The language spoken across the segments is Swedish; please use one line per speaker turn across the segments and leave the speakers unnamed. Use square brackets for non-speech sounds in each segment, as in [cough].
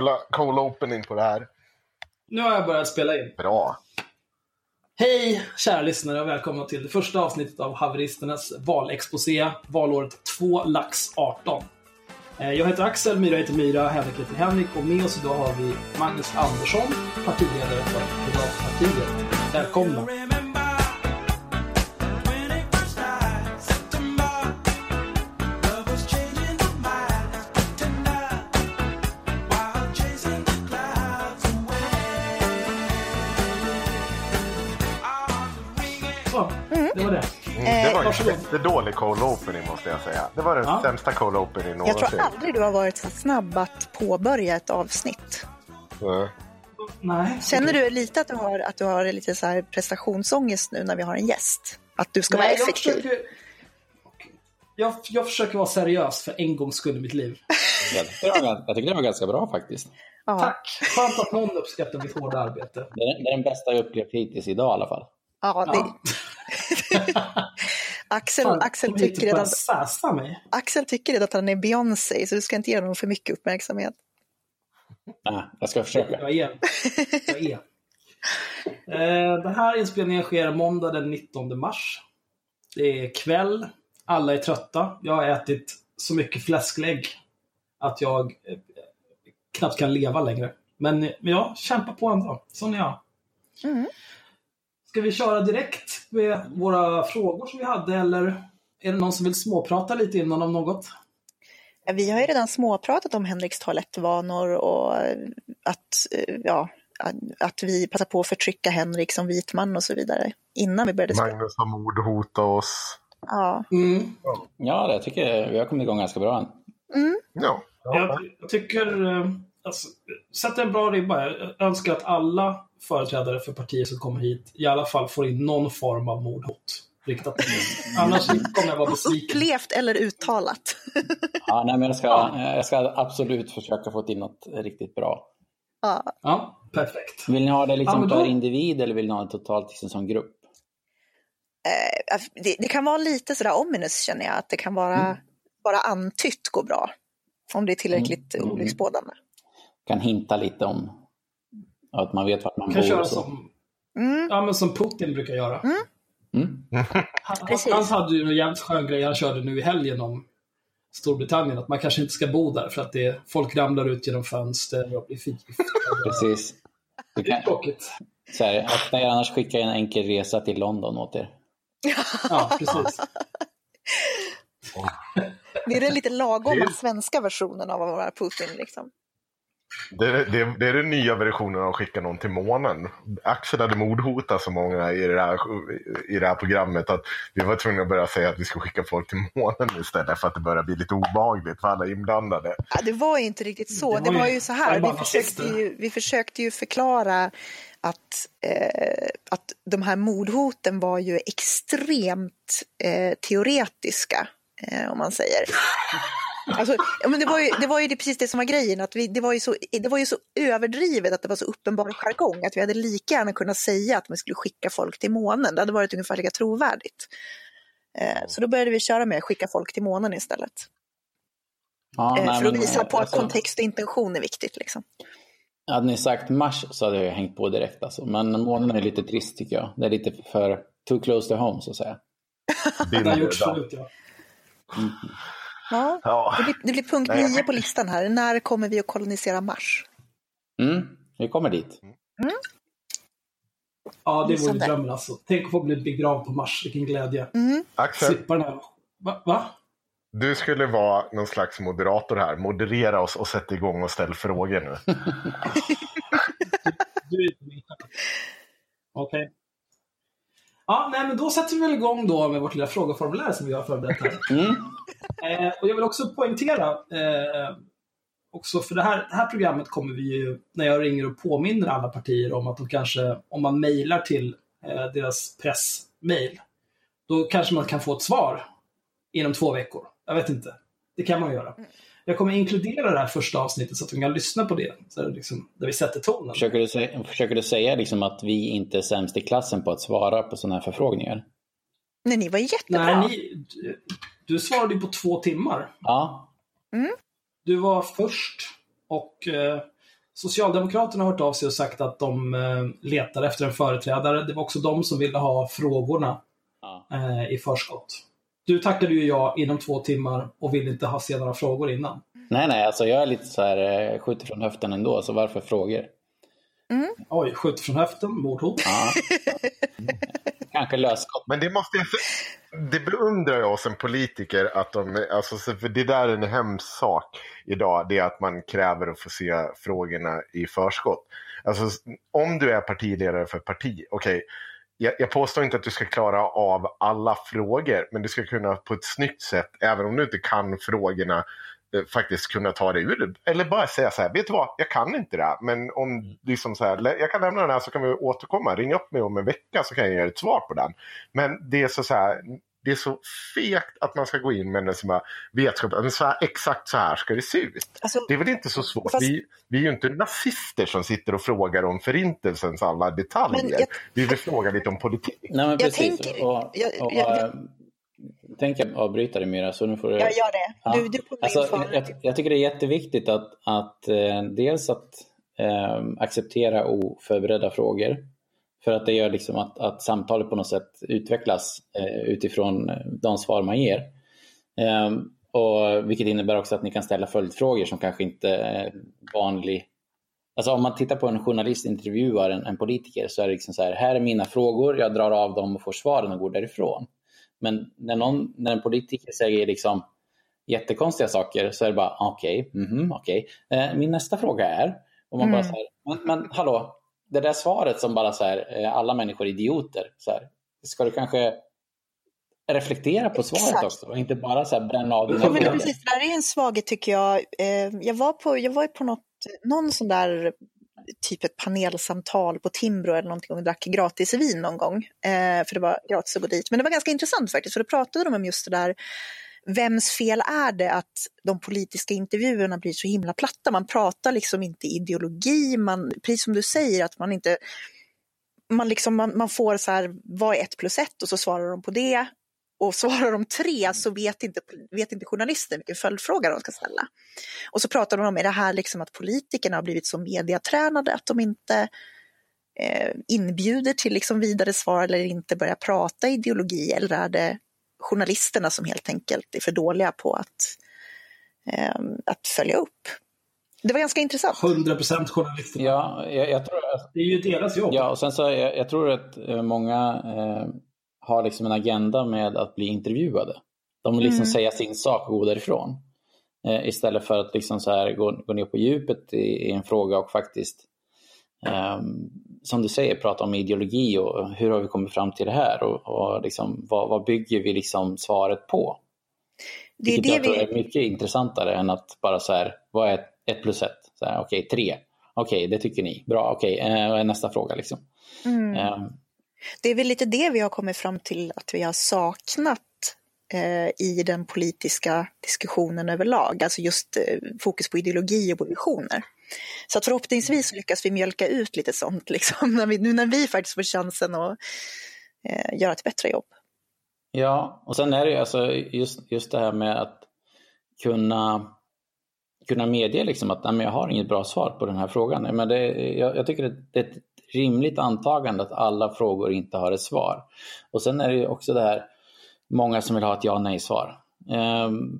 jävla cold opening på det här.
Nu har jag börjat spela in.
Bra.
Hej kära lyssnare och välkomna till det första avsnittet av Haveristernas valexposé, valåret 2 lax 18. Eh, Jag heter Axel, Myra heter Myra, Henrik heter Henrik och med oss idag har vi Magnus Andersson, partiledare för Piratpartiet. Välkomna! Var
en
varsågod.
jättedålig cold opening måste jag säga. Det var den
Ja.
sämsta cold opening
Jag
någonsin.
tror aldrig du har varit så snabb att påbörja ett avsnitt.
Nej.
Känner du lite att du har, att du har lite så här prestationsångest nu när vi har en gäst? Att du ska vara
Nej, jag
effektiv?
försöker, jag, jag försöker vara seriös för en gångs skull i mitt liv.
Jag tycker, det var, jag tycker det var ganska bra faktiskt.
Ja.
Tack! Skönt att någon uppskattar mitt hårda arbete.
Det är, det är den bästa jag upplevt hittills idag i alla fall.
Ja, det,
Ja. [laughs] [laughs]
Axel,
Fan,
Axel, tycker
börja
redan. Axel tycker redan att han är Beyoncé, så du ska inte ge honom för mycket uppmärksamhet.
Nej, jag ska försöka.
Jag är. Jag är. Eh, Den här inspelningen sker måndag den 19 mars. Det är kväll. Alla är trötta. Jag har ätit så mycket fläsklägg att jag eh, knappt kan leva längre. Men, men jag kämpar på ändå. Sån är jag.
Mm.
Ska vi köra direkt med våra frågor som vi hade eller är det någon som vill småprata lite innan om något?
Vi har ju redan småpratat om Henriks toalettvanor och att, ja, att- vi passar på att förtrycka Henrik som vit man och så vidare. Innan vi började spela.
Magnus har mordhotat oss.
Ja.
Mm.
Ja, jag tycker vi har kommit igång ganska bra än.
Ja.
Jag, jag tycker, eh, alltså, sätt en bra ribba. Jag önskar att alla företrädare för partier som kommer hit i alla fall får in någon form av mordhot riktat mot mig. Annars kommer jag vara besviken.
Upplevt eller uttalat.
Ja, nej, men jag, ska, jag ska absolut försöka få till något riktigt bra.
Ja.
Ja, perfekt.
Vill ni ha det
Ja,
liksom
men då-
per individ eller vill ni ha det totalt liksom som grupp?
Eh, det, det kan vara lite sådär ominous känner jag, att det kan vara
Mm.
bara antytt gå bra. Om det är tillräckligt
Mm.
olycksbådande.
Kan hinta lite om att man vet vart man
kan
bor
köra som,
Mm.
ja, men som Putin brukar göra.
Mm.
Han,
Precis.
han hade ju en jävligt skön grej han körde nu i helgen om Storbritannien. Att man kanske inte ska bo där för att det, folk ramlar ut genom fönster och blir förgiftade. [laughs]
Precis.
Det är tråkigt.
så här, akta er annars skicka en enkel resa till London åt er.
Ja, precis. [laughs]
Det är den lite
är-
svenska versionen av att vara Putin. Liksom.
Det, är- det, det är den nya versionen av att skicka någon till månen. Axel hade mordhotat så många i det, här, i det här programmet att vi var tvungna att börja säga att vi ska skicka folk till månen istället för att det börjar bli lite obehagligt för alla inblandade.
Ja, det var ju inte riktigt så.
Det
Det
var
var
ju-
ju så här.
var
Vi försökte ju, vi försökte ju förklara att, eh, att de här mordhoten var ju extremt eh, teoretiska, eh, om man säger. Alltså, men det, var ju, det var ju det, precis det som var grejen, att vi, det, var ju så, det var ju så överdrivet att det var så uppenbar jargong att vi hade lika gärna kunnat säga att man skulle skicka folk till månen. Det hade varit ungefär lika trovärdigt. Eh, så då började vi köra med att skicka folk till månen istället.
Ja,
Eh,
nej,
för att
men,
visa på att
alltså,
kontext och intention är viktigt. Liksom.
Hade ni sagt mars så hade jag hängt på direkt alltså. Men månaden är lite trist tycker jag. Det är lite för too close to home så att säga.
Det har gjorts förut, ja.
Ja,
Ja.
det, blir, det blir punkt
Nej.
nio på listan här. När kommer vi att kolonisera Mars?
Mm, vi kommer dit.
Ja, det vore drömmen alltså. Tänk att få bli begravd på Mars. Vilken glädje.
Mm.
Axel,
Slippa den här... Va? Va?
du skulle vara någon slags moderator här. Moderera oss och sätta igång och ställa frågor nu. [laughs]
Du är inte min chef. Okej. Ja, nej, men då sätter vi väl igång då med vårt lilla frågeformulär som vi har förberett här.
Mm.
Eh, och jag vill också poängtera, eh, också för det här, det här programmet kommer vi ju, när jag ringer och påminner alla partier om att de kanske, om man mejlar till eh, deras pressmail, då kanske man kan få ett svar inom två veckor. Jag vet inte. Det kan man göra. Jag kommer inkludera det här första avsnittet så att de kan lyssna på det. Så det liksom, där vi sätter tonen.
Försöker du, sä- försöker du säga liksom att vi inte är sämst i klassen på att svara på sådana här förfrågningar?
Nej, ni var jättebra.
Nej, ni, du, du svarade ju på två timmar.
Ja,
Du var först och eh, Socialdemokraterna har hört av sig och sagt att de eh, letar efter en företrädare. Det var också de som ville ha frågorna
Ja.
eh, i förskott. Du tackade ju ja inom två timmar och ville inte ha se några frågor innan.
Nej, nej, alltså jag är lite så här, eh, skjuter från höften ändå, så varför frågor?
Oj, skjut från höften, mordhot.
Ja. Kanske lösskott.
Men det måste jag det beundrar jag som politiker att de, alltså så- för det där är en hemsk sak idag, det är att man kräver att få se frågorna i förskott. Alltså om du är partiledare för parti, okej, jag, jag påstår inte att du ska klara av alla frågor, men du ska kunna på ett snyggt sätt, även om du inte kan frågorna, eh, faktiskt kunna ta det ur. Eller bara säga så här, vet du vad, jag kan inte det här, men om liksom så här, jag kan lämna den här så kan vi återkomma. Ring upp mig om en vecka så kan jag ge ett svar på den. Men det är så, så här, det är så fegt att man ska gå in med en som bara, vetskap, men så här, exakt så här ska det se ut.
Alltså,
Det är väl inte så svårt.
Fast-
Vi, vi är ju inte nazister som sitter och frågar om förintelsens alla detaljer.
Jag-
Vi vill fråga lite om politik.
Nej, men
Jag
precis.
tänker-
och,
jag-
och,
jag-
eh, Tänk jag avbryta dig Mira, så nu får du...
jag gör det.
Ja.
Du, du
Alltså, jag, jag tycker det är jätteviktigt att, att eh, dels att eh, acceptera oförberedda frågor. För att det gör liksom att, att samtalet på något sätt utvecklas eh, utifrån eh, de svar man ger. Eh, och vilket innebär också att ni kan ställa följdfrågor som kanske inte är vanlig. Alltså om man tittar på en journalist intervjuar en, en politiker så är det liksom så här, här är mina frågor, jag drar av dem och får svaren och går därifrån. Men när, någon, när en politiker säger liksom jättekonstiga saker så är det bara okej, mhm, okej. Eh, min nästa fråga är, och man bara
Mm.
så här, men, men hallå, det där svaret som bara så här, eh, alla människor är idioter. Så här, ska du kanske reflektera på svaret
Exakt.
också och inte bara så här bränna av dina
Ja, men precis, det där är en svaghet tycker jag. Eh, jag var på, jag var på något, någon sån där typ ett panelsamtal på Timbro eller någonting och drack gratis vin någon gång. Eh, för det var gratis att gå dit. Men det var ganska intressant faktiskt, för då pratade de om just det där Vems fel är det att de politiska intervjuerna blir så himla platta? Man pratar liksom inte ideologi, man, precis som du säger att man inte man, liksom, man, man får så här, vad är ett plus ett? Och så svarar de på det. Och svarar de tre så vet inte, vet inte journalisten vilken följdfråga de ska ställa. Och så pratar de om, är det här liksom att politikerna har blivit så mediatränade att de inte eh, inbjuder till liksom vidare svar eller inte börjar prata ideologi? Eller är det journalisterna som helt enkelt är för dåliga på att, eh, att följa upp? Det var ganska intressant.
100% journalisterna.
Ja, jag, jag tror att
Det är ju deras jobb.
Ja, och sen så jag, jag tror att eh, många eh, har liksom en agenda med att bli intervjuade. De vill liksom
Mm.
säga sin sak och gå därifrån. Eh, istället för att liksom så här gå, gå ner på djupet i, i en fråga och faktiskt, ehm, som du säger, prata om ideologi och hur har vi kommit fram till det här och, och liksom, vad, vad bygger vi liksom svaret på?
Det är det
jag tror
vi...
är mycket intressantare än att bara så här, vad är ett plus ett? Så här, Okej, tre. Okej, det tycker ni. Bra, okej, eh, vad är nästa fråga liksom?
Mm.
Ehm,
Det är väl lite det vi har kommit fram till att vi har saknat eh, i den politiska diskussionen överlag, alltså just eh, fokus på ideologi och på visioner. Så att förhoppningsvis lyckas vi mjölka ut lite sånt, liksom, [laughs] när vi, nu när vi faktiskt får chansen att eh, göra ett bättre jobb.
Ja, och sen är det ju alltså just, just det här med att kunna, kunna medge liksom att nej, men jag har inget bra svar på den här frågan. Men det, jag, jag tycker det är ett rimligt antagande att alla frågor inte har ett svar. Och sen är det ju också det här, många som vill ha ett ja nej-svar. Ehm,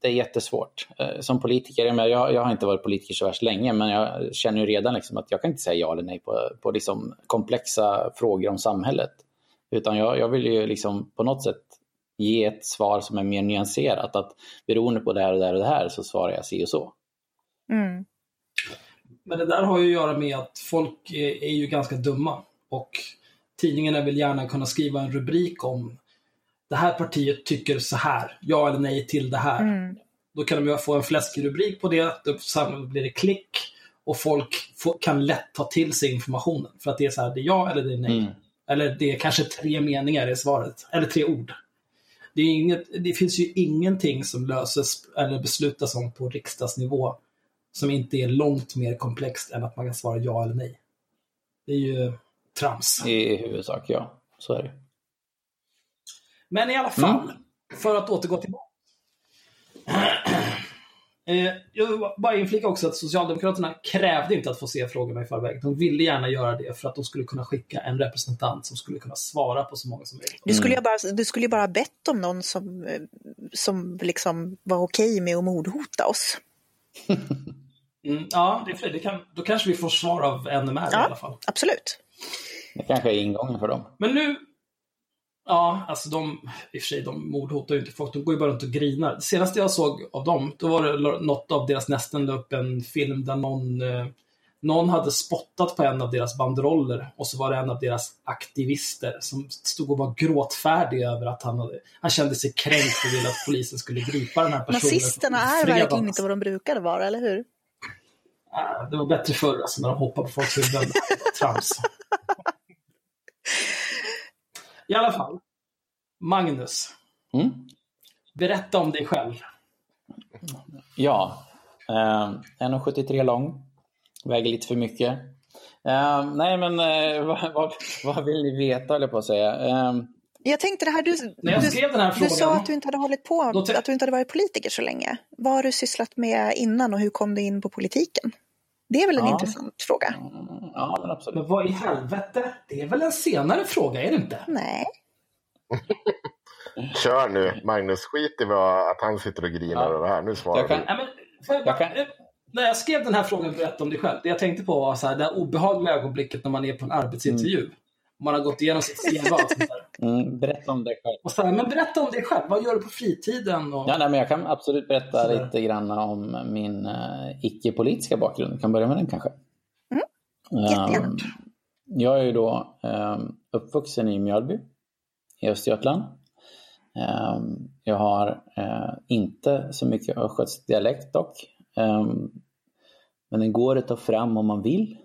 det är jättesvårt. Eh, Som politiker, jag, jag, jag har inte varit politiker så värst länge, men jag känner ju redan liksom att jag kan inte säga ja eller nej på, på liksom komplexa frågor om samhället. Utan jag, jag vill ju liksom på något sätt ge ett svar som är mer nyanserat. Att beroende på det här och det här och det här så svarar jag si och så.
Mm.
Men det där har ju att göra med att folk är, är ju ganska dumma. Och tidningarna vill gärna kunna skriva en rubrik om det här partiet tycker så här, ja eller nej till det här.
Mm.
Då kan de ju få en fläskig rubrik på det, då blir det klick och folk får, kan lätt ta till sig informationen. För att det är så här, det är ja eller det är nej.
Mm.
Eller det är kanske tre meningar i svaret, eller tre ord. Det, är inget, det finns ju ingenting som löses eller beslutas om på riksdagsnivå som inte är långt mer komplext än att man kan svara ja eller nej. Det är ju trams.
I huvudsak, ja. Så är det.
Men i alla fall, för att återgå till [clears throat] Eh, jag vill bara inflika också att Socialdemokraterna krävde inte att få se frågorna i förväg. De ville gärna göra det för att de skulle kunna skicka en representant som skulle kunna svara på så många som möjligt.
Du skulle ju bara, du skulle bara bett om någon som, eh, som liksom var okej med att mordhota oss. [laughs]
Mm, ja, det, det kan, då kanske vi får svar av NMR ja, i alla fall.
Absolut.
Det kanske är ingången för dem.
Men nu, Ja, alltså de, i och för sig, de mordhotar ju inte folk. De går ju bara runt och grinar. Det senaste jag såg av dem, då var det något av deras nästen la upp en film där någon, eh, någon hade spottat på en av deras banderoller och så var det en av deras aktivister som stod och var gråtfärdig över att han, hade, han kände sig kränkt och ville att polisen skulle gripa den här personen.
Nazisterna är verkligen inte vad de brukade vara, eller hur?
det var bättre förr, alltså, när de hoppade på folks huvuden. [laughs] Trams. I alla fall. Magnus. Mm? Berätta om dig själv.
Ja, eh, 1,73 lång. Väger lite för mycket. Eh, nej, men eh, vad, vad, vad, vill ni veta, eller på att säga? Eh,
jag tänkte det här, du,
När jag skrev den här frågan,
du sa att du inte hade hållit på, att du inte hade varit politiker så länge. Vad har du sysslat med innan och hur kom du in på politiken? Det är väl en ja. intressant fråga?
Ja, men absolut.
Men vad i helvete? Det är väl en senare fråga, är det inte?
Nej. [laughs]
Kör nu, Magnus. Skit i vad, att han sitter och grinar ja. över det här. Nu svarar jag
kan, du. Ja, men, jag, jag kan... När jag skrev den här frågan, berätta om dig själv. Det jag tänkte på var så här, det här obehagliga ögonblicket när man är på en arbetsintervju. Mm. Man har gått igenom sitt CV och sånt
där. Mm, berätta om dig själv.
Och så här, men berätta om dig själv. Vad gör du på fritiden? Och...
Ja, nej, men jag kan absolut berätta så lite grann om min uh, icke-politiska bakgrund. Jag kan börja med den kanske.
Mm. Um,
jag är ju då um, uppvuxen i Mjölby i Östergötland. Um, jag har uh, inte så mycket östgötsk dialekt dock. Um, men den går att ta fram om man vill.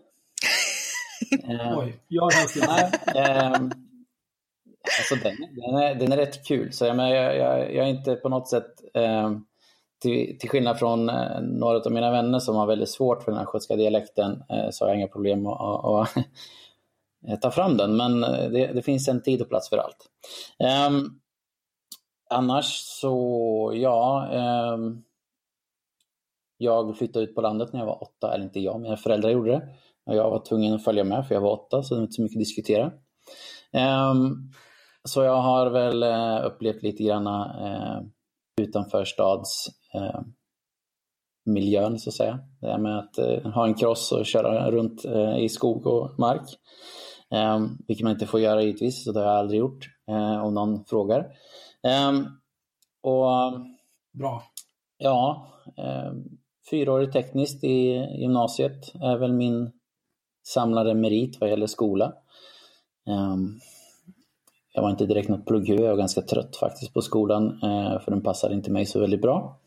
[laughs]
Oj, jag har
um, alltså den, den, är, den är rätt kul. Så jag, jag, jag, jag är inte på något sätt eh, till, till skillnad från eh, några av mina vänner som har väldigt svårt för den östgötska dialekten eh, så har jag inga problem att, att, att eh, ta fram den. Men eh, det, det, finns en tid och plats för allt. Ehm, annars så, ja. Ehm, jag flyttade ut på landet när jag var åtta, eller inte jag, mina föräldrar gjorde det. Och jag var tvungen att följa med för jag var åtta, så det var inte så mycket att diskutera. Um, så jag har väl uh, upplevt lite grann uh, utanför stads uh, miljön så att säga. Det här med att uh, ha en cross och köra runt uh, i skog och mark. Um, vilket man inte får göra givetvis, så det har jag aldrig gjort om någon frågar. Um, och,
Bra.
Ja, um, fyraårigt tekniskt i gymnasiet är väl min samlade merit vad gäller skola. Jag var inte direkt något plugghuvud, jag var ganska trött faktiskt på skolan eh, för den passade inte mig så väldigt bra.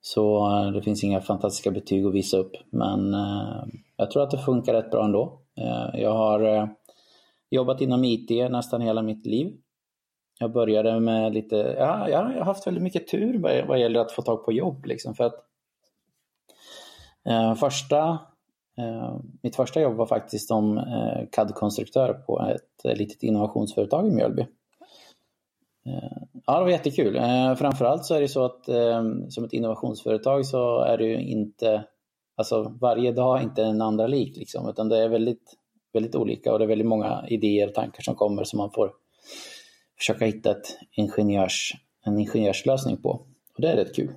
Så eh, det finns inga fantastiska betyg att visa upp men eh, jag tror att det funkar rätt bra ändå. jag har jobbat inom IT nästan hela mitt liv. Jag började med lite, ja, jag har haft väldigt mycket tur vad, gäller att få tag på jobb liksom för att första, mitt första jobb var faktiskt som eh, CAD-konstruktör på ett litet innovationsföretag i Mjölby. Ja, det var jättekul. Framförallt så är det så att som ett innovationsföretag så är det ju inte, alltså varje dag inte en andra lik liksom, utan det är väldigt, väldigt olika och det är väldigt många idéer och tankar som kommer som man får försöka hitta ett ingenjörs, en ingenjörslösning på. Och det är rätt kul.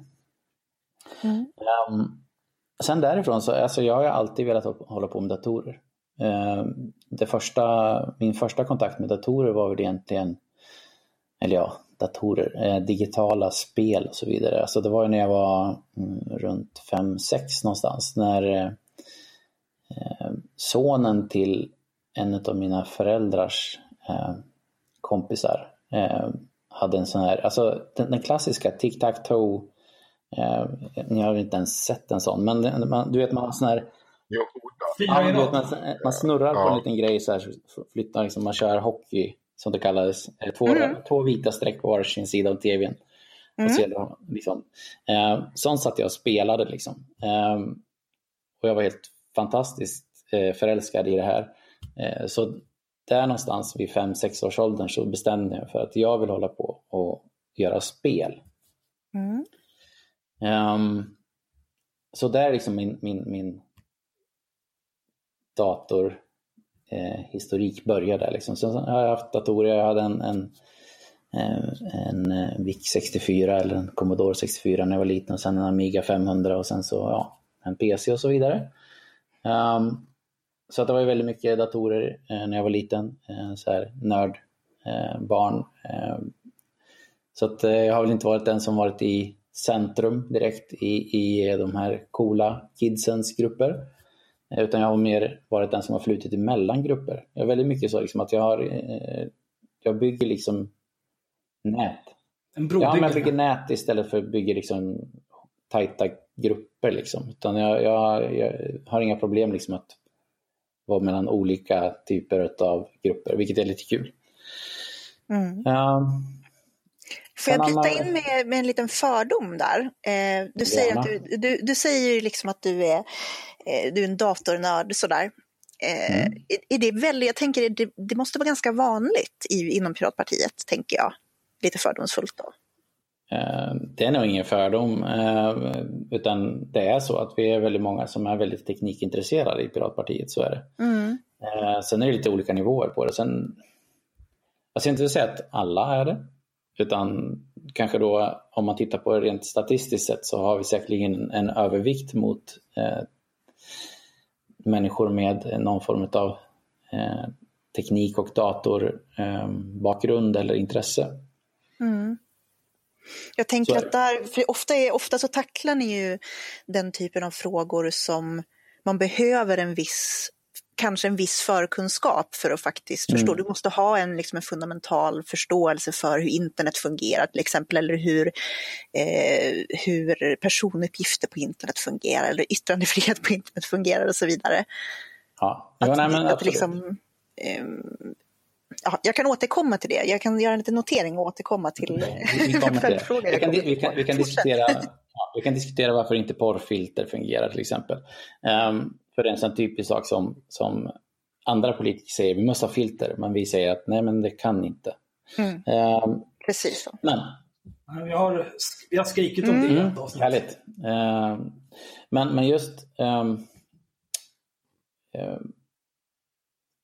Mm. Um, Sen därifrån så, alltså jag har alltid velat hålla på med datorer. Eh, det första, min första kontakt med datorer var väl egentligen, eller ja, datorer, eh, digitala spel och så vidare. Alltså det var ju när jag var mm, runt 5-6 någonstans när eh, sonen till en av mina föräldrars kompisar hade en sån här, alltså den klassiska tic-tac-toe Eh, ni har inte ens sett en sån, men man, du vet man har sån här
jo,
ja, vet, man, man snurrar ja. på en liten grej så här, flyttar liksom, man kör hockey som det kallades. Två, mm. två vita streck på varsin sida av tvn. Mm. Och så, liksom, eh, sånt satt jag och spelade liksom. Eh, och jag var helt fantastiskt eh, förälskad i det här. Eh, så där någonstans vid 5-6 års åldern så bestämde jag för att jag vill hålla på och göra spel. Mm. Um, så där är liksom min, min, min datorhistorik eh, började. Liksom. Sen har jag haft datorer, jag hade en, en, eh, en, eh, VIC 64 eller en Commodore 64 när jag var liten och sen en Amiga 500 och sen så ja, en PC och så vidare. Um, så att det var ju väldigt mycket datorer eh, när jag var liten, eh, så här nörd, eh, barn. Eh, så att eh, jag har väl inte varit den som varit i centrum direkt i, i de här coola kidsens grupper. Eh, utan jag har mer varit den som har flutit emellan grupper. Jag är väldigt mycket så liksom att jag har, jag bygger liksom nät.
En
ja, men jag bygger nät istället för att bygga liksom tajta grupper liksom. Utan jag, jag, jag har inga problem liksom att vara mellan olika typer av grupper, vilket är lite kul.
Mm. Um, Får jag bryta in med, med en liten fördom där? Eh, du, säger att du, du, du säger liksom att du är, eh, du är en datornörd sådär. Eh, mm. är, det väldigt, jag tänker det, det måste vara ganska vanligt i, inom Piratpartiet, tänker jag. Lite fördomsfullt då.
Eh, det är nog ingen fördom, eh, utan det är så att vi är väldigt många som är väldigt teknikintresserade i Piratpartiet, så är det. Mm. Eh, sen är det lite olika nivåer på det. Sen, jag ska inte säga att alla är det, utan kanske då om man tittar på det rent statistiskt sett så har vi säkerligen en övervikt mot eh, människor med någon form av eh, teknik och datorbakgrund eh, eller intresse. Mm.
Jag tänker att där, för ofta, är, ofta så tacklar ni ju den typen av frågor som man behöver en viss kanske en viss förkunskap för att faktiskt förstå. Mm. Du måste ha en, liksom en fundamental förståelse för hur internet fungerar till exempel, eller hur, eh, hur personuppgifter på internet fungerar, eller yttrandefrihet på internet fungerar och så vidare.
Ja,
att, nej, men att liksom, eh, ja, jag kan återkomma till det. Jag kan göra en liten notering och återkomma till [laughs]
följdfrågor. Vi kan, vi kan, vi kan diskutera, ja, vi kan diskutera varför inte porrfilter fungerar till exempel. Um, för en sån typisk sak som, som andra politiker säger, vi måste ha filter, men vi säger att nej men det kan inte.
Mm. Um, Precis så.
Men,
vi, har, vi har skrikit om mm. det i ett mm.
avsnitt. Härligt. Um, men, men just um,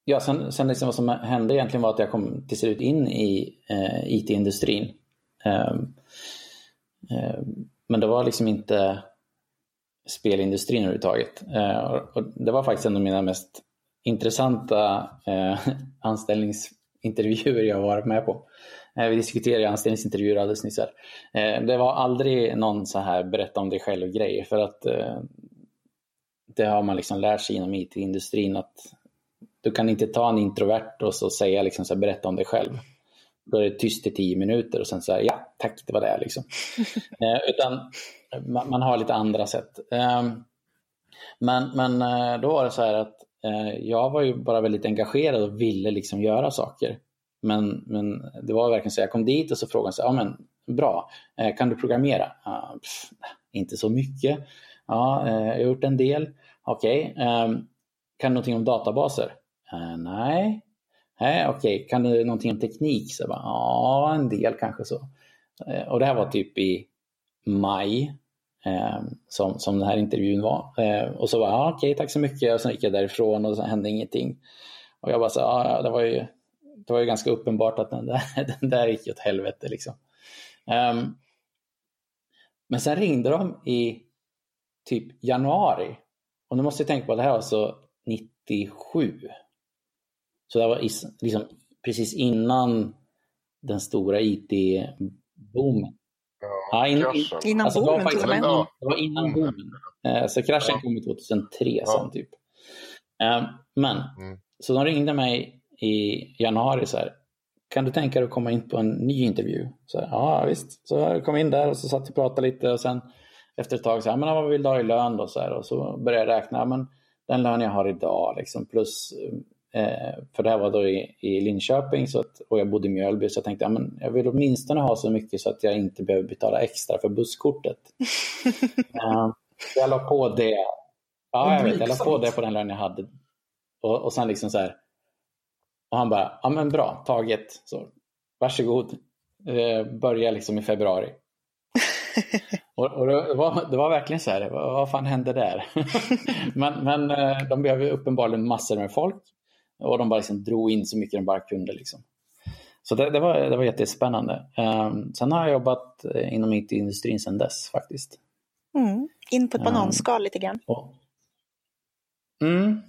Ja, sen, sen liksom vad som hände egentligen var att jag kom till slut in i eh, IT-industrin. Men det var liksom inte spelindustrin överhuvudtaget. Eh, och det var faktiskt en av mina mest intressanta eh, [laughs] anställningsintervjuer jag varit med på. Eh, vi diskuterade anställningsintervjuer alldeles nyss. Här. det var aldrig någon så här berätta om dig själv-grej för att det har man liksom lärt sig inom IT-industrin att du kan inte ta en introvert och så säga liksom så här, berätta om dig själv. Då är det tyst i tio minuter och sen så här, ja tack det var det liksom. [laughs] utan man, man, har lite andra sätt. Ehm, men, men eh, då var det så här att eh, jag var ju bara väldigt engagerad och ville liksom göra saker. Men, men det var verkligen så, jag kom dit och så frågade han, ja men bra, eh, kan du programmera? Pff, inte så mycket. Ja, jag har gjort en del. Okej, okay. Kan du någonting om databaser? Nej. Nej, okej. Okay. Kan du någonting om teknik? Så bara, ja, en del kanske så. Och det här var typ i maj Eh, som, som den här intervjun var. Eh, och så var ja, okej, okay, tack så mycket. Och sen gick jag därifrån och så hände ingenting. Och jag bara så, ja, det var ju, det var ju ganska uppenbart att den där, [laughs] den där gick åt helvete liksom. Um, men sen ringde de i typ januari. Och nu måste jag tänka på att det här var alltså så 97. Så det var liksom precis innan den stora IT-boomen.
Ja, ja, in,
innan alltså, boomen
till och med. Det var innan boomen. Eh, så kraschen ja. kom 2003 ja. sen typ. Eh, men, mm. så de ringde mig i januari så här. Kan du tänka dig att komma in på en ny intervju? Så här, ja visst. Så jag kom in där och så satt och pratade lite och sen efter ett tag så här, men vad vill du ha i lön då? Så här, och så började jag räkna, men den lön jag har idag liksom, plus för det här var då i, i Linköping så att, och jag bodde i Mjölby så jag tänkte att ja, jag vill åtminstone ha så mycket så att jag inte behöver betala extra för busskortet. [laughs] eh, jag la på det. Ja, jag vet. Jag la på det på den lön jag hade. Och, och sen liksom så här. Och han bara, ja men bra, taget. Så, varsågod. Eh, börja liksom i februari. [laughs] och, och det, var, det var verkligen så här, vad, vad fan hände där? [laughs] men, men eh, de behöver uppenbarligen massor med folk och de bara liksom drog in så mycket de bara kunde. Liksom. Så det, det, var, det var jättespännande. Um, sen har jag jobbat eh, inom IT-industrin sedan dess faktiskt.
Mm. In på ett bananskal um, lite grann.
Och, mm.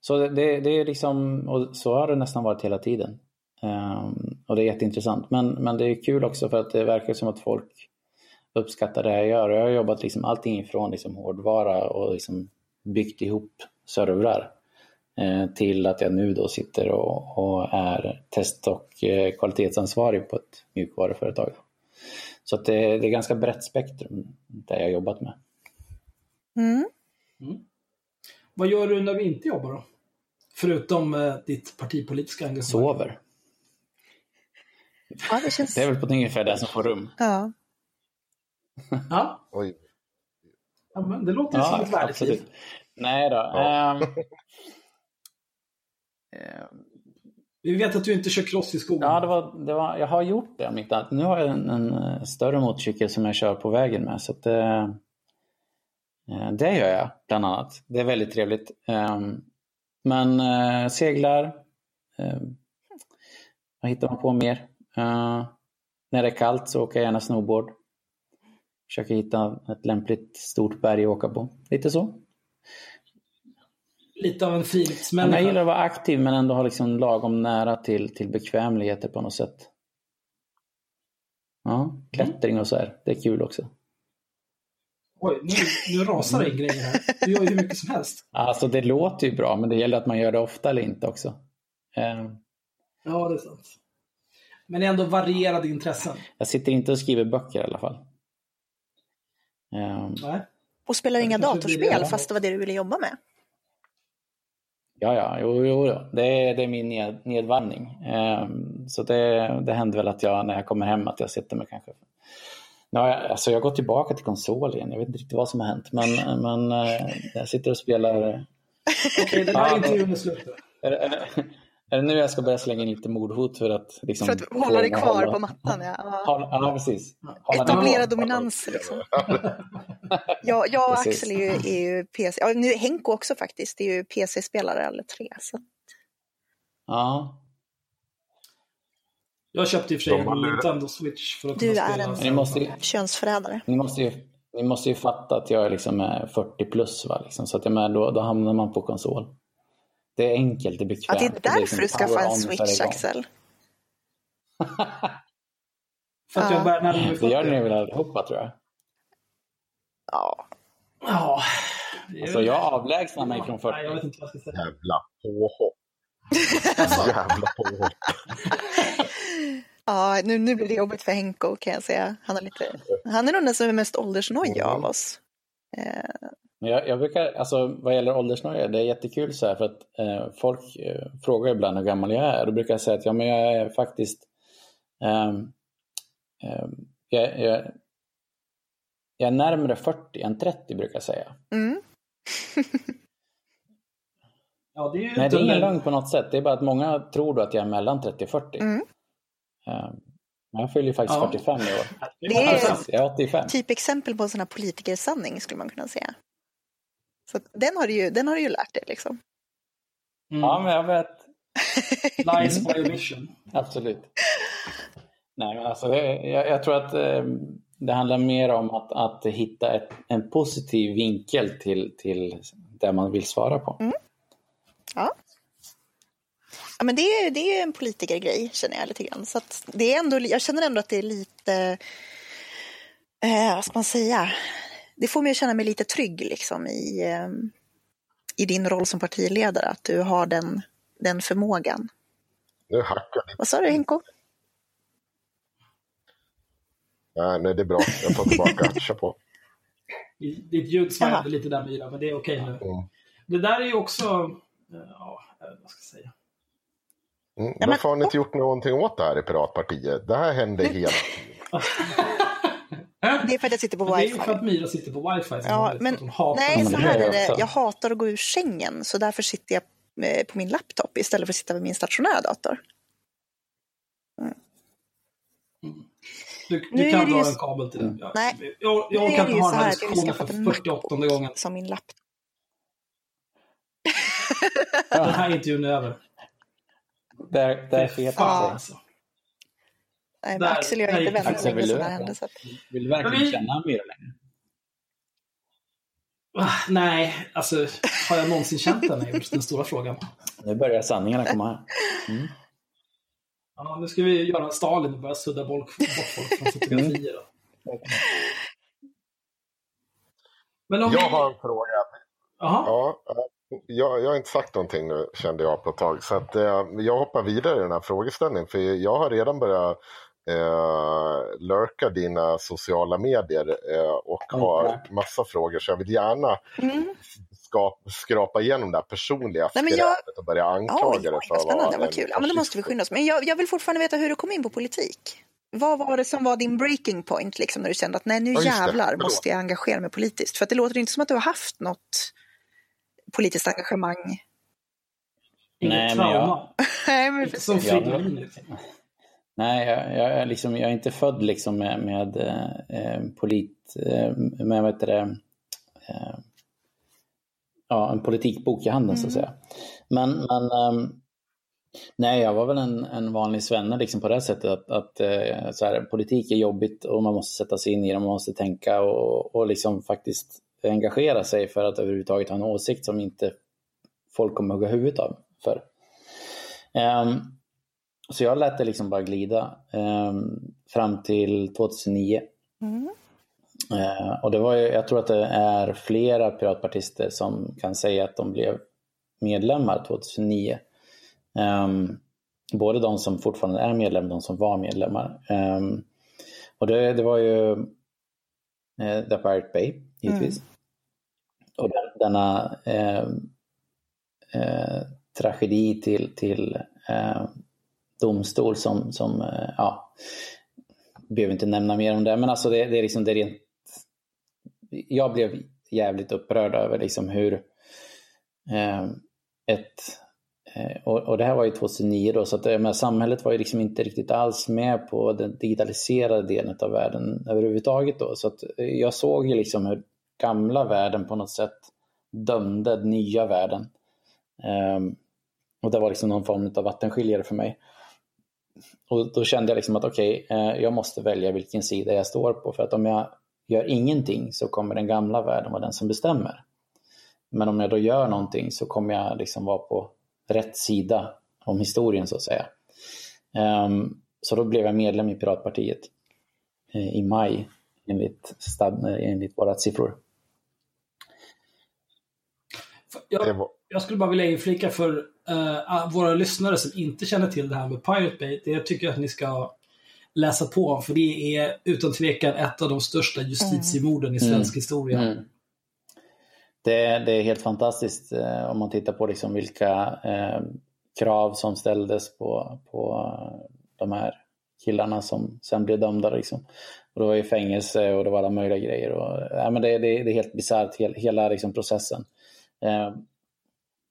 Så det, det, är liksom, och så har det nästan varit hela tiden. Um, och det är jätteintressant. Men, men det är kul också för att det verkar som att folk uppskattar det jag gör. Jag har jobbat liksom allting ifrån liksom hårdvara och liksom byggt ihop servrar till att jag nu då sitter och, och är test och eh, kvalitetsansvarig på ett mjukvaruföretag. Så att det, det är ganska brett spektrum där jag jobbat med.
Mm.
Mm. Vad gör du när du inte jobbar då? Förutom eh, ditt partipolitiska engagemang?
Sover.
Ja, det, känns... [laughs]
det är väl på ungefär det som får rum.
Ja.
ja.
Oj.
ja men det låter ja, som ett värdigt liv.
Nej då. Ja. Um, [laughs] Eh,
Vi vet att du inte kör cross i skogen.
Ja, det var, det var, jag har gjort det Mitt. Nu har jag en, en, eh, större motorcykel som jag kör på vägen med. Så att, eh, eh det gör jag bland annat. Det är väldigt trevligt. Eh, men eh, seglar. Eh, vad hittar man på mer? När det är kallt så åker jag gärna snowboard. Försöker hitta ett lämpligt stort berg att åka på. Lite så.
Lite av en friluftsmänniska.
Jag gillar att vara aktiv men ändå ha liksom lagom nära till, till bekvämligheter på något sätt. Ja, klättring och så här. Det är kul också.
Oj, nu, nu rasar det grejer här. Du gör ju hur mycket som helst. [laughs]
Alltså det låter ju bra men det gäller att man gör det ofta eller inte också. Um,
ja, det är sant. Men ändå varierade intressen.
Jag sitter inte och skriver böcker i alla fall.
Nej.
Och spelar inga datorspel fast det var det du ville jobba med?
Ja, ja, jo, jo det, är, det är min ned, nedvarvning. Um, så det, det händer väl att jag när jag kommer hem att jag sitter med kanske Ja, alltså jag går tillbaka till konsol igen. Jag vet inte riktigt vad som har hänt. Men, men uh, jag sitter och spelar...
Okej, okay, den här intervjun är slut.
Är det nu jag ska börja slänga in lite mordhot för att... Liksom,
för att hålla dig kvar hålla, på mattan, ja.
Hålla, ja, precis.
Hålla Etablera dominans, liksom. jag, [laughs] jag och Axel är ju, är ju PC, ja, nu Henko också faktiskt, det är ju PC-spelare alla tre. Så.
Ja.
Jag köpte i och för sig en Nintendo Switch för att
Du
kunna
är en ni måste, könsförrädare.
Ni måste, ju, ni måste ju fatta att jag är liksom 40 plus, va? Liksom, så att jag med, då, då hamnar man på konsol. Det är enkelt, det är bekvämt.
Att det är därför liksom du skaffar en switch, Axel. [laughs]
För att jag bär närmare
Det gör ni väl allihopa, tror jag?
Ja.
Ja.
Alltså, jag avlägsnar mig från 40.
Nej, jag vet inte vad jag ska säga.
Jävla påhopp. [laughs] Jävla påhopp.
ja, nu, nu blir det jobbigt för Henko kan jag säga. Han, är lite, han är nog den som är mest åldersnojig av oss.
Eh, men jag, jag, brukar, alltså vad gäller åldersnoja, det är jättekul så här för att eh, folk eh, frågar ibland hur gammal jag är. Då brukar jag säga att ja, men jag är faktiskt eh, jag, jag, jag, är närmare 40 än 30 brukar jag säga.
Mm. [laughs]
ja, det är
Nej, det är ingen lögn på något sätt. Det är bara att många tror att jag är mellan 30 och 40.
Mm.
Men jag fyller ju faktiskt ja. 45 i år. [laughs]
Det är,
jag är 85.
typexempel på en sån här politikersanning skulle man kunna säga. Så den har du ju, den har du ju lärt dig liksom.
Mm. Ja, men jag vet. [laughs]
Lies by omission.
Absolut. Nej, men alltså, jag, jag tror att eh, det handlar mer om att, att hitta ett, en positiv vinkel till, till det man vill svara på.
Mm. Ja. Ja, men det är, det är en politikergrej känner jag lite grann. Så det är ändå, jag känner ändå att det är lite, eh, vad ska man säga, det får mig att känna mig lite trygg liksom i, ehm, i din roll som partiledare, att du har den, den förmågan.
Nu hackar
Vad sa du Henko?
Nej, nej, det är bra. Jag tar tillbaka. [laughs] Kör på.
Ditt ljud svajade lite där Myra, men det är okej okay nu. Mm. Det där är ju också, ja, vad ska jag säga?
Mm, varför har ni inte gjort någonting åt det här i Piratpartiet? Det här händer hela tiden. [laughs]
Det är för att jag sitter på wifi.
Det är för att Myra sitter på wifi.
Ja, men, nej, så här är det. Jag hatar att gå ur sängen, så därför sitter jag eh, på min laptop istället för att sitta vid min stationära dator. Mm.
Du, du kan
det
dra
ju-
en kabel till den. Ja.
Nej.
Jag, jag kan
det
inte ha den här
jag
diskussionen för
en
48 gången.
som min laptop.
Den här intervjun är över.
Där, där fet
Fan,
Ja.
alltså.
Nej, men Axel och jag är inte vänner
det
så länge
faktiskt.
som det här hände. Så att...
Vill du verkligen
vi-
känna Myra längre?
Nej, alltså har jag någonsin känt den är just den stora frågan.
Nu börjar sanningarna komma här. Mm.
Ja, nu ska vi göra en Stalin och börja sudda bort, folk från fotografier. Då. Men om
Jag
vi...
har en fråga. Ja, jag, jag har inte sagt någonting nu kände jag på ett tag. Så att, eh, jag hoppar vidare i den här frågeställningen. För jag har redan börjat eh, lurka dina sociala medier eh, och har massa frågor. Så jag vill gärna
Mm.
ska, skrapa igenom det här personliga
Nej, men jag-
och börja anklaga dig
vad spännande, vad
en
kul. Ja, men då måste vi skynda oss. Men jag, jag vill fortfarande veta hur du kom in på politik. Vad var det som var din breaking point, liksom, när du kände att nej, nu
Ja,
jävlar måste jag engagera mig politiskt? För att det låter inte som att du har haft något politiskt engagemang.
Inget
Nej, men jag-. [laughs]
Nej, men
Inte som
Ja.
Fridolin. Liksom.
Nej, jag, jag, är liksom, jag är inte född liksom med, med eh, polit... Eh, med, vad det? Eh, ja, en politikbok i handen så att säga. Men, men ehm, nej, jag var väl en, en vanlig svenne liksom på det sättet att, att eh, så här, politik är jobbigt och man måste sätta sig in i det, man måste tänka och, och liksom faktiskt engagera sig för att överhuvudtaget ha en åsikt som inte folk kommer hugga huvudet av för. Ehm, så jag lät det liksom bara glida ehm, fram till 2009.
Mm.
Eh, och det var ju, jag tror att det är flera piratpartister som kan säga att de blev medlemmar 2009. Ehm, både de som fortfarande är medlemmar och de som var medlemmar. Ehm, och det, det var ju eh, The Pirate Bay, givetvis. Och den, denna eh, eh, tragedi till, till eh, domstol som, som eh, ja, behöver inte nämna mer om det, men alltså det, det är liksom det är rent... Jag blev jävligt upprörd över liksom hur eh, ett... Eh, och, och det här var ju 2009 då, så att eh, men samhället var ju liksom inte riktigt alls med på den digitaliserade delen av världen överhuvudtaget då. Så att eh, jag såg ju liksom hur gamla världen på något sätt dömde den nya världen. Eh, och det var liksom någon form av vattenskiljare för mig. Och då kände jag liksom att okej, okay, jag måste välja vilken sida jag står på. För att om jag gör ingenting så kommer den gamla världen vara den som bestämmer. Men om jag då gör någonting så kommer jag liksom vara på rätt sida om historien så att säga. Um, så då blev jag medlem i Piratpartiet eh, i maj enligt, stad, enligt våra siffror.
Jag, jag skulle bara vilja inflika för eh, våra lyssnare som inte känner till det här med Pirate Bay. Det tycker jag att ni ska läsa på om, för det är utan tvekan ett av de största justitiemorden i svensk historia.
Mm. Det, det, är helt fantastiskt eh, om man tittar på liksom vilka eh, krav som ställdes på, på de här killarna som sen blev dömda. Liksom. Och det var ju fängelse och det var alla möjliga grejer. Och, ja, men det, det, det är helt bisarrt, hela, hela liksom processen. Eh,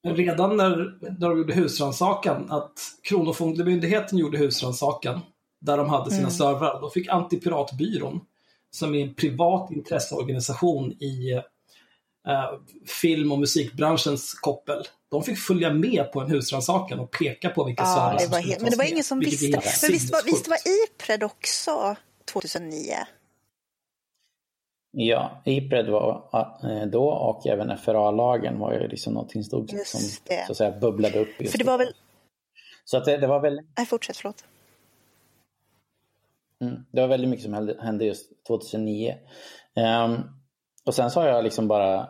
redan när, när de gjorde husrannsakan, att Kronofogdemyndigheten gjorde husrannsakan, där de hade sina
Mm.
servrar, då fick Antipiratbyrån, som är en privat intresseorganisation i eh, film och musikbranschens koppel, de fick följa med på en husrannsakan och peka på vilka
Ja,
servrar
det
som skulle
helt, men det
tas
var ingen som visste. Men visst var, visst var. Ipred också 2009?
Ja, Ipred var eh, då och även FRA-lagen var ju liksom någonting stort
Just
som
det.
så att säga bubblade upp. just
För det var väl...
Så att det, det var väldigt
Nej, fortsätt, förlåt.
Mm. Det var väldigt mycket som hände, hände just 2009. Ehm, och sen så har jag liksom bara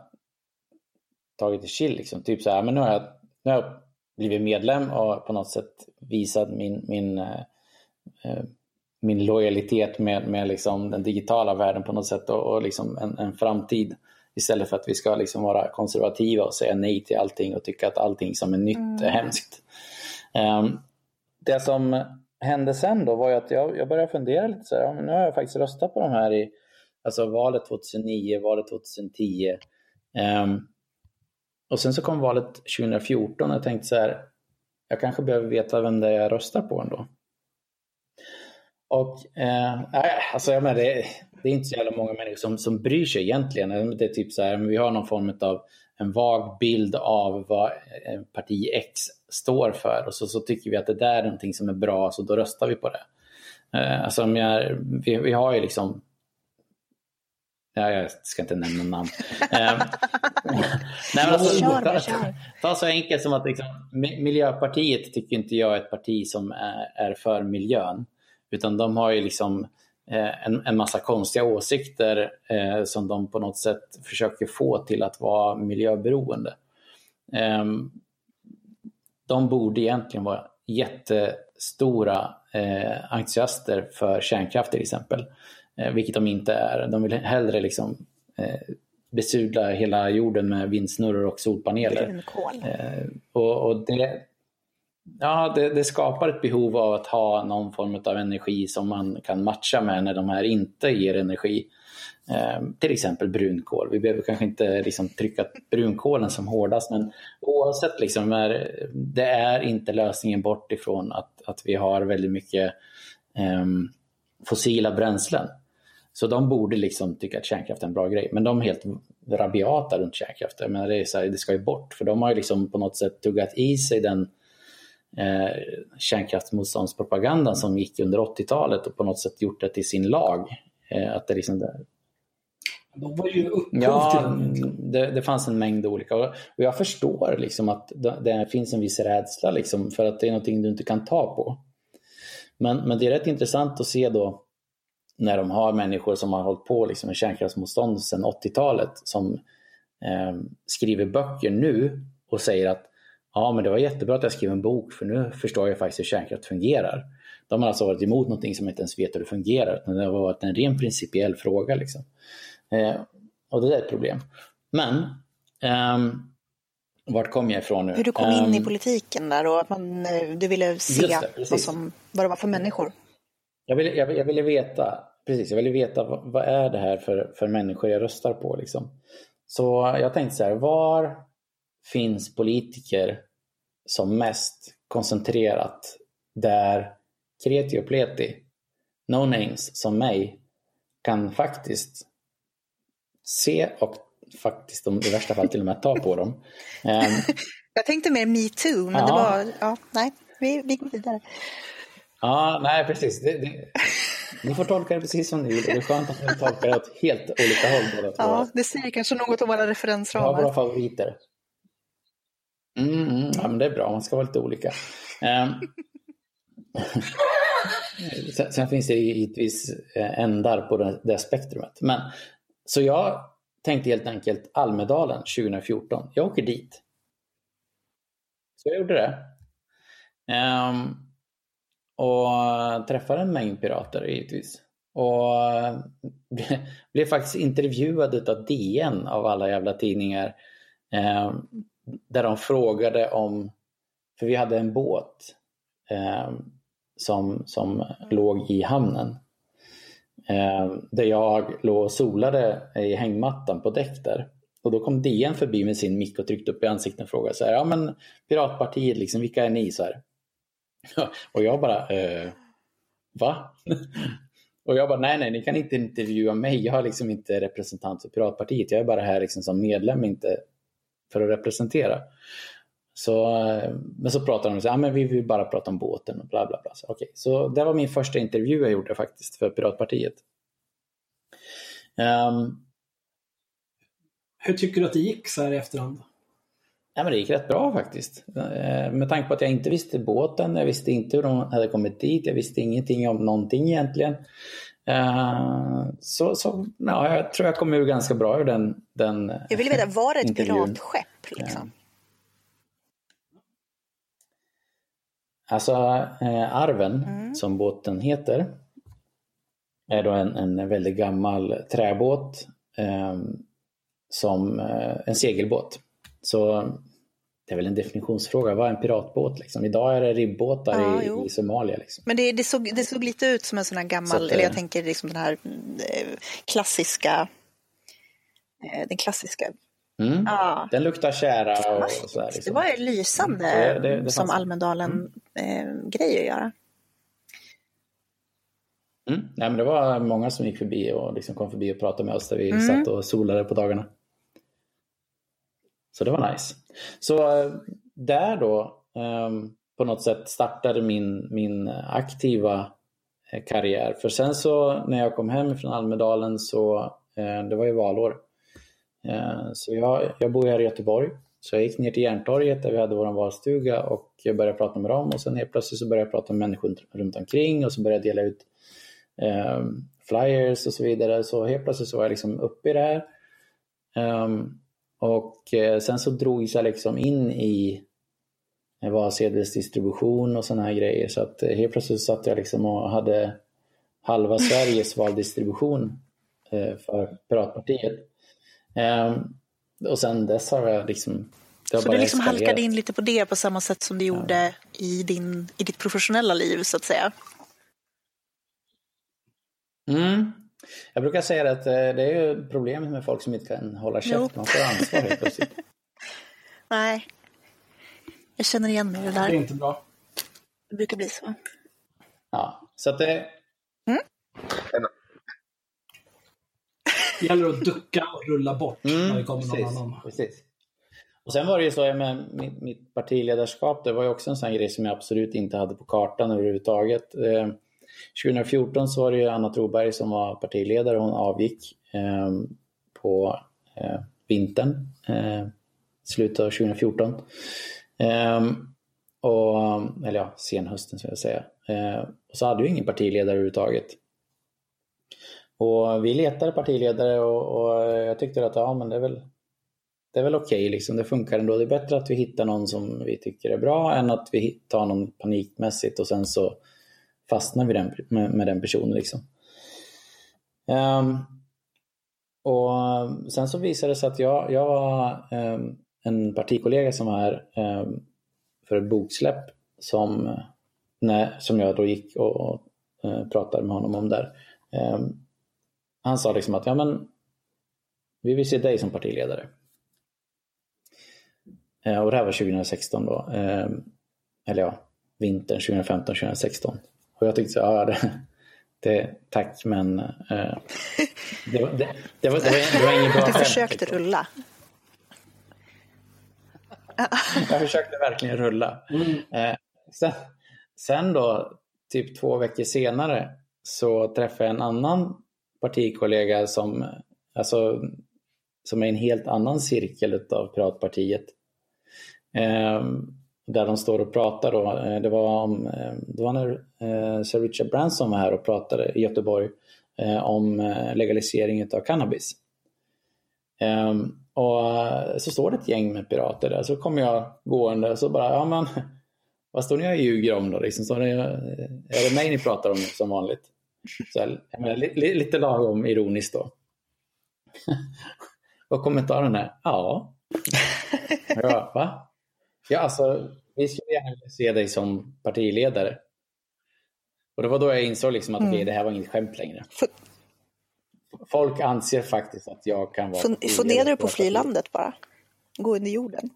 tagit det chill. Liksom. Typ så här, men nu har, jag, nu har jag blivit medlem och på något sätt visat min, min, eh, eh, min lojalitet med, med liksom den digitala världen på något sätt och, och liksom en, en framtid. Istället för att vi ska liksom vara konservativa och säga nej till allting och tycka att allting som är nytt är hemskt. Ehm, det som hände sen då var ju att jag, jag började fundera lite så här, ja, men nu har jag faktiskt röstat på de här i alltså valet 2009, valet 2010. Ehm, och sen så kom valet 2014 och jag tänkte så här, jag kanske behöver veta vem det är jag röstar på ändå. Och eh, alltså, jag menar, det, det, är inte så jävla många människor som, som bryr sig egentligen. Det är typ så här, vi har någon form av en vag bild av vad parti X står för och så, så tycker vi att det där är någonting som är bra så då röstar vi på det. Eh, alltså, jag, vi, vi har ju liksom Ja, jag ska inte nämna namn. [laughs] Ehm, nej, alltså, kör, ta, kör. ta så enkelt som att liksom, Miljöpartiet tycker inte jag är ett parti som är, är för miljön. Utan de har ju liksom eh, en, en massa konstiga åsikter eh, som de på något sätt försöker få till att vara miljöberoende. Eh, de borde egentligen vara jättestora eh, entusiaster för kärnkraft till exempel. Eh, vilket de inte är. De vill hellre liksom, eh, besudla hela jorden med vindsnurror och solpaneler. Eh, och, och det, ja, det, det, skapar ett behov av att ha någon form av energi som man kan matcha med när de här inte ger energi. Eh, till exempel brunkol. Vi behöver kanske inte liksom trycka brunkolen som hårdast men oavsett, liksom är, det är inte lösningen bort ifrån att, att vi har väldigt mycket eh, fossila bränslen. Så de borde liksom tycka att kärnkraft är en bra grej. Men de är helt rabiata runt kärnkraften. Men det, är så här, det ska ju bort. För de har ju liksom på något sätt tuggat i sig den eh, kärnkraftsmotståndspropagandan som gick under 80-talet och på något sätt gjort det till sin lag. Eh, att det liksom det...
De var ju upphov
ja, det. Det fanns en mängd olika. Och jag förstår liksom att det finns en viss rädsla liksom för att det är någonting du inte kan ta på. Men, men det är rätt intressant att se då när de har människor som har hållit på liksom med kärnkraftsmotstånd sedan 80-talet som eh, skriver böcker nu och säger att ja, men det var jättebra att jag skrev en bok för nu förstår jag faktiskt hur kärnkraft fungerar. De har alltså varit emot någonting som inte ens vet hur det fungerar, utan det har varit en ren principiell fråga. Liksom. Eh, och det är ett problem. Men eh, vart kom jag ifrån nu?
Hur du kom in i ehm, politiken där och att man, eh, du ville se det, vad, som, vad det var för människor.
Jag ville, jag, jag ville veta precis, jag ville veta vad, vad, är det här för, för människor jag röstar på. Liksom. Så jag tänkte så här, var finns politiker som mest koncentrerat där kreti och pleti, no names som mig, kan faktiskt se och faktiskt i värsta fall till och med ta på dem. Um, [laughs]
jag tänkte mer metoo, men ja. det var, ja, nej, vi, vi går vidare.
Ja, nej precis. Det, det, ni får tolka det precis som ni vill. Det är skönt att ni tolkar det åt helt olika håll båda
Ja, det säger kanske något om våra referensramar.
Har våra favoriter. Mm, mm, ja, men det är bra, man ska vara lite olika. Ehm. [laughs] Sen, sen, finns det givetvis eh, ändar på det, det spektrumet. Men, så jag tänkte helt enkelt Almedalen 2014. Jag åker dit. Så jag gjorde det. Um, och träffade en mängd pirater givetvis. Och eh, [laughs] blev faktiskt intervjuad av DN av alla jävla tidningar. Um, där de frågade om, för vi hade en båt eh, som, som låg i hamnen. Eh, där jag låg och solade i hängmattan på däck där. Och då kom DN förbi med sin mick och tryckte upp i ansiktet och frågade så här, ja men Piratpartiet, liksom, vilka är ni? Så här. [laughs] och jag bara, eh, va? [laughs] och jag bara, nej, nej, ni kan inte intervjua mig. Jag är liksom inte representant för Piratpartiet. Jag är bara här liksom som medlem, inte för att representera. Så, eh, men så pratar de om att ah, vi vill bara prata om båten och bla bla bla. Så, okay. så det var min första intervju jag gjorde faktiskt för Piratpartiet. Um,
Hur tycker du att det gick så här i efterhand?
Ja, men det gick rätt bra faktiskt. Eh, med tanke på att jag inte visste båten, jag visste inte hur de hade kommit dit, jag visste ingenting om någonting egentligen. Eh, så, så ja, jag tror jag kom ur ganska bra ur den, den
Jag vill veta, var det ett piratskepp? Liksom?
Alltså, eh, Arven, mm. som båten heter, är då en, en väldigt gammal träbåt, eh, som en segelbåt så det är väl en definitionsfråga. Vad är en piratbåt? Liksom? Idag är det ribbåtar ja, i, i, Somalia. Liksom.
Men det, det, såg, det såg lite ut som en sån här gammal, att, eller jag eh, tänker liksom den här eh, klassiska, eh, den klassiska.
Mm. Ja. Den luktar kära och, och så
liksom. Det var lysande mm. det, det, som Almedalen-grej mm. att göra.
Mm. Nej, men det var många som gick förbi och liksom kom förbi och pratade med oss där vi
Mm.
satt och solade på dagarna. Så det var nice. Så eh, där då ehm, på något sätt startade min, min eh, aktiva eh, karriär. För sen så när jag kom hem från Almedalen så det var ju valår. Så jag, jag bor här i Göteborg. Så jag gick ner till Järntorget där vi hade vår valstuga och jag började prata med dem och sen helt plötsligt så började jag prata med människor runt omkring och så började jag dela ut eh, flyers och så vidare. Så helt plötsligt så var jag liksom uppe i det här. Ehm, och eh, sen så drogs jag liksom in i eh, valsedelsdistribution och sådana här grejer. Så att eh, helt plötsligt satt jag liksom och hade halva Sveriges valdistribution för Piratpartiet. Ehm, och sen dess har jag liksom... det har
Så du liksom
eskalerat.
halkade in lite på det på samma sätt som du gjorde i, din, i ditt professionella liv så att säga.
Mm. Jag brukar säga att eh, det är ju problemet med folk som inte kan hålla käft. Man får ansvar helt plötsligt. [laughs]
Nej, jag känner igen mig i det
Det är
där.
inte bra.
Det brukar bli så.
Ja, så att det,
Det [laughs] gäller att ducka och rulla bort när
Mm,
det kommer någon
precis,
annan.
precis. Och sen var det ju så med mitt, mitt partiledarskap, det var ju också en sån grej som jag absolut inte hade på kartan överhuvudtaget. 2014 så var det ju Anna Troberg som var partiledare, hon avgick eh, på eh, vintern, eh, slutet av 2014. Eh, och, eller ja, senhösten ska jag säga. Eh, och så hade vi ingen partiledare överhuvudtaget. Och vi letade partiledare och, och eh, jag tyckte att ja, men det är väl, det är väl okej, liksom. det funkar ändå. Det är bättre att vi hittar någon som vi tycker är bra än att vi tar någon panikmässigt och sen så fastnar vi den, med, med den personen. Liksom. Um, och sen så visade det sig att jag, jag var um, en partikollega som var här ehm, för ett boksläpp som, när, som jag då gick och, och uh, pratade med honom om där. Han sa liksom att ja, men, vi vill se dig som partiledare. Uh, och det här var 2016 då. Eller ja, vintern 2015-2016. Och jag tyckte så ja, det, det, tack men eh, det, var- det, det, var, det, var, det var inget bra
Du
skämt,
försökte
liksom.
rulla.
Jag försökte verkligen rulla. Eh, sen, sen då, typ två veckor senare, så träffade jag en annan partikollega som, alltså, som är i en helt annan cirkel av Piratpartiet. Eh, där de står och pratar då. Eh, det var, om, eh, det var när Sir Richard Branson var här och pratade i Göteborg eh, om eh, legalisering av cannabis. Ehm, och eh, så står det ett gäng med pirater där, så kommer jag gående och så bara, ja men [laughs] vad står ni och ljuger om då? Liksom, står ni, är det mig ni pratar om som vanligt? Så, menar, li, li, lite lagom ironiskt då. [laughs] och kommentaren är, ja. [laughs] Bara, va? Ja, alltså, vi skulle gärna vilja se dig som partiledare. Och det var då jag insåg liksom att okej, det här var inget skämt längre.
Fun-
Folk anser faktiskt att jag kan vara
fun- Funderar du på
för
att fly
partiet.
landet bara? Gå under jorden?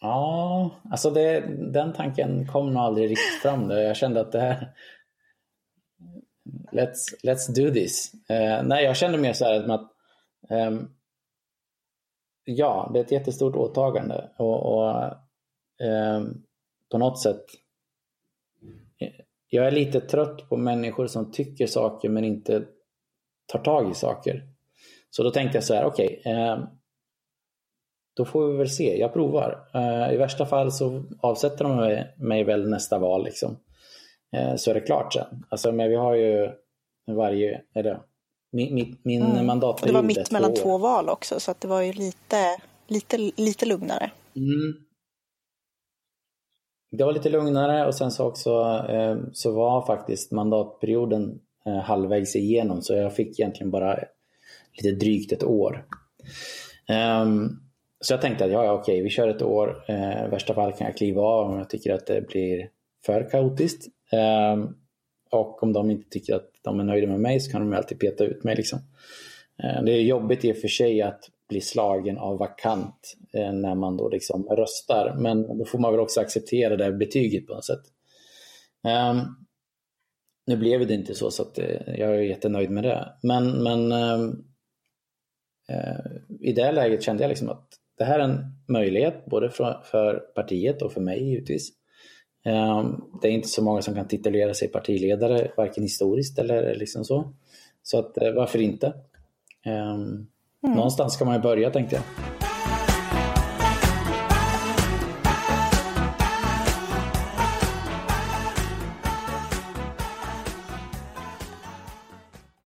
Ja, alltså det, den tanken kom nog aldrig riktigt fram. Där. Jag kände att det här... Let's, let's do this. Eh, nej, jag kände mer så här att ehm, ja, det är ett jättestort åtagande och, och ehm, på något sätt jag är lite trött på människor som tycker saker men inte tar tag i saker. Så då tänkte jag så här, okej, ehm, då får vi väl se. Jag provar. Eh, I värsta fall så avsätter de mig, mig väl nästa val. Liksom. Eh, så är det klart sen. Alltså, men vi har ju varje... Eller, min min, min
Mm.
Mandatperiod
det var mitt mellan två val också så att det var ju lite, lite, lite lugnare.
Mm. Det var lite lugnare och sen så också eh, så var faktiskt mandatperioden eh, halvvägs igenom så jag fick egentligen bara lite drygt ett år. Ehm, så jag tänkte att ja, ja okej, vi kör ett år. I värsta fall kan jag kliva av om jag tycker att det blir för kaotiskt. Ehm, och om de inte tycker att de är nöjda med mig så kan de alltid peta ut mig. Liksom. Ehm, det är jobbigt i och för sig att bli slagen av vakant eh, när man då liksom röstar. Men då får man väl också acceptera det här betyget på något sätt. Um, nu blev det inte så, så att, eh, jag är jättenöjd med det. Men, men ehm, eh, i det läget kände jag liksom att det här är en möjlighet både för, för partiet och för mig givetvis. Ehm, det är inte så många som kan titulera sig partiledare, varken historiskt eller liksom så. Så att, eh, varför inte? Mm. Någonstans ska man ju börja tänkte jag.